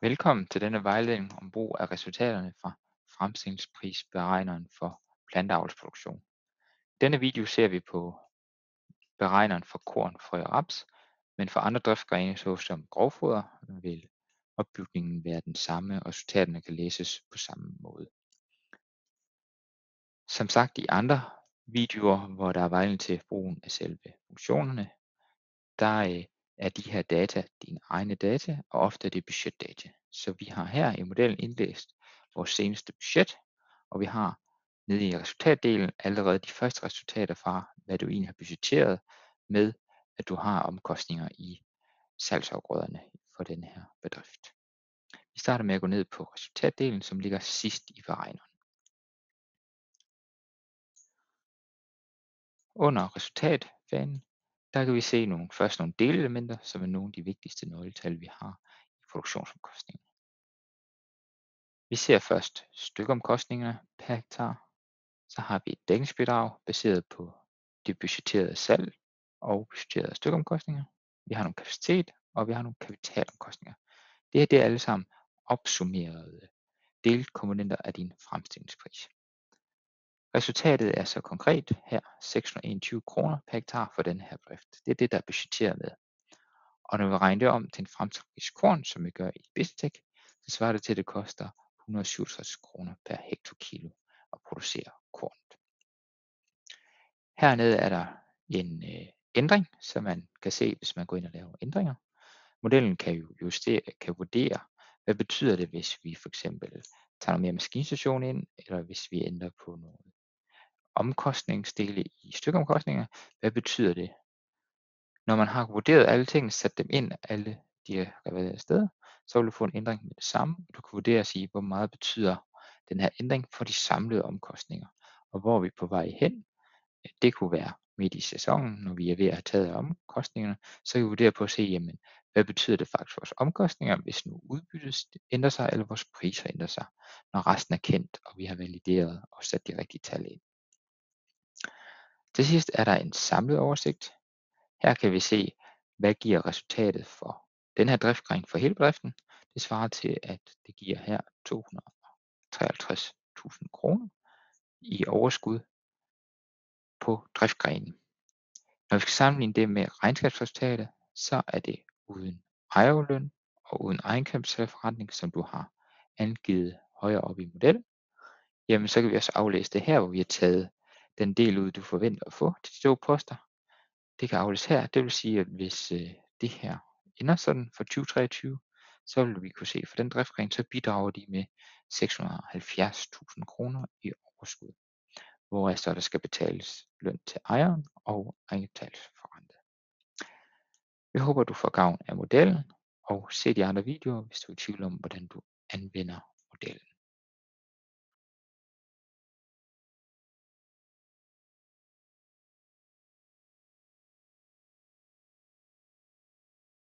Velkommen til denne vejledning om brug af resultaterne fra fremstillingsprisberegneren for planteavlsproduktion. I denne video ser vi på beregneren for korn, frø og raps, men for andre driftgrene såsom grovfoder vil opbygningen være den samme, og resultaterne kan læses på samme måde. Som sagt i andre videoer, hvor der er vejledning til brugen af selve funktionerne, der øh, er de her data dine egne data, og ofte er det budgetdata. Så vi har her i modellen indlæst vores seneste budget, og vi har nede i resultatdelen allerede de første resultater fra, hvad du egentlig har budgetteret med, at du har omkostninger i salgsafgrøderne for den her bedrift. Vi starter med at gå ned på resultatdelen, som ligger sidst i beregneren. Under resultatfanen, der kan vi se nogle, først nogle delelementer, som er nogle af de vigtigste nøgletal, vi har i produktionsomkostninger. Vi ser først stykomkostningerne per hektar. Så har vi et dækningsbidrag baseret på det budgetterede salg og budgetterede stykomkostninger. Vi har nogle kapacitet, og vi har nogle kapitalomkostninger. Det her det er alle sammen opsummerede delkomponenter af din fremstillingspris. Resultatet er så konkret her 621 kroner per hektar for den her drift. Det er det, der er budgetteret med. Og når vi regner det om til en fremtidspris korn, som vi gør i Bistec, så svarer det til, at det koster 167 kroner per hektokilo at producere kornet. Hernede er der en øh, ændring, som man kan se, hvis man går ind og laver ændringer. Modellen kan jo justere, kan vurdere, hvad betyder det, hvis vi for eksempel tager noget mere maskinstation ind, eller hvis vi ændrer på noget omkostningsdele i stykomkostninger. Hvad betyder det? Når man har vurderet alle tingene, sat dem ind alle de relevante steder, så vil du få en ændring med det samme. Du kan vurdere og sige, hvor meget betyder den her ændring for de samlede omkostninger, og hvor er vi på vej hen. Det kunne være midt i sæsonen, når vi er ved at have taget omkostningerne, så kan vi vurdere på at se, jamen, hvad betyder det faktisk for vores omkostninger, hvis nu udbyttet ændrer sig, eller vores priser ændrer sig, når resten er kendt, og vi har valideret og sat de rigtige tal ind. Til sidst er der en samlet oversigt. Her kan vi se, hvad giver resultatet for den her driftgren for hele bedriften. Det svarer til, at det giver her 253.000 kroner i overskud på driftgrenen. Når vi skal sammenligne det med regnskabsresultatet, så er det uden ejerløn og uden egenkapitalforretning, som du har angivet højere op i modellen. Jamen så kan vi også aflæse det her, hvor vi har taget den del ud, du forventer at få til de to poster. Det kan afles her. Det vil sige, at hvis øh, det her ender sådan for 2023, så vil vi kunne se, for den driftgren, så bidrager de med 670.000 kroner i overskud, hvor så der skal betales løn til ejeren og egenkapitalforrentet. Jeg håber, du får gavn af modellen, og se de andre videoer, hvis du er i tvivl om, hvordan du anvender modellen.